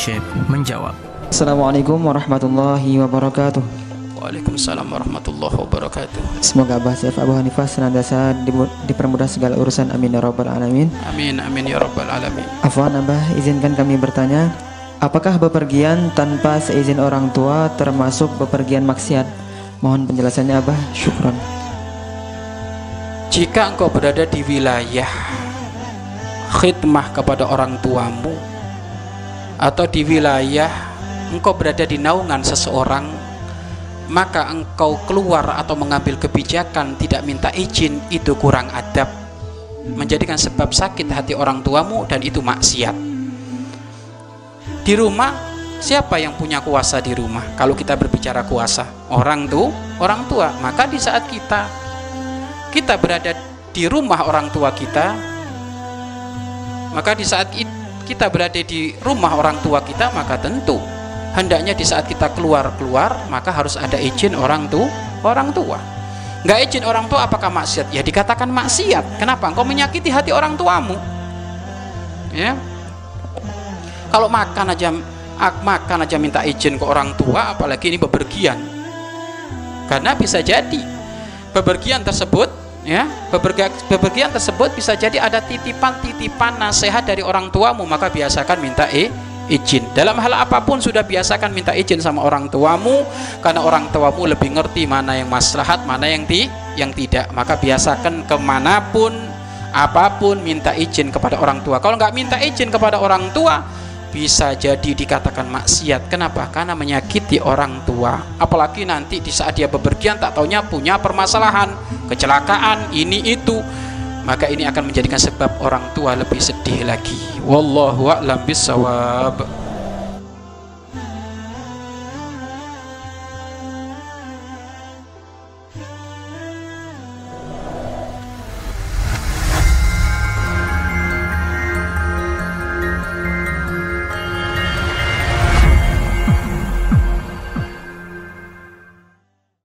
Syekh menjawab. Assalamualaikum warahmatullahi wabarakatuh. Waalaikumsalam warahmatullahi wabarakatuh. Semoga Abah Syekh Abu Hanifah senantiasa dipermudah segala urusan amin ya rabbal alamin. Amin amin ya rabbal alamin. Afwan Abah, izinkan kami bertanya, apakah bepergian tanpa seizin orang tua termasuk bepergian maksiat? Mohon penjelasannya Abah, syukron. Jika engkau berada di wilayah khidmah kepada orang tuamu atau di wilayah engkau berada di naungan seseorang maka engkau keluar atau mengambil kebijakan tidak minta izin itu kurang adab menjadikan sebab sakit hati orang tuamu dan itu maksiat. Di rumah siapa yang punya kuasa di rumah? Kalau kita berbicara kuasa orang tuh orang tua. Maka di saat kita kita berada di rumah orang tua kita maka di saat it- kita berada di rumah orang tua kita maka tentu hendaknya di saat kita keluar-keluar maka harus ada izin orang tua orang tua. Nggak izin orang tua apakah maksiat? Ya dikatakan maksiat. Kenapa? Engkau menyakiti hati orang tuamu. Ya. Kalau makan aja ak- makan aja minta izin ke orang tua apalagi ini bepergian. Karena bisa jadi bepergian tersebut ya. Bepergian, tersebut bisa jadi ada titipan-titipan nasihat dari orang tuamu maka biasakan minta e, izin. Dalam hal apa pun sudah biasakan minta izin sama orang tuamu karena orang tuamu lebih ngerti mana yang maslahat mana yang ti yang tidak. Maka biasakan ke mana pun apa pun minta izin kepada orang tua. Kalau nggak minta izin kepada orang tua bisa jadi dikatakan maksiat. Kenapa? Karena menyakiti orang tua. Apalagi nanti di saat dia bepergian tak taunya punya permasalahan, kecelakaan, ini itu. Maka ini akan menjadikan sebab orang tua lebih sedih lagi. Wallahu a'lam bissawab.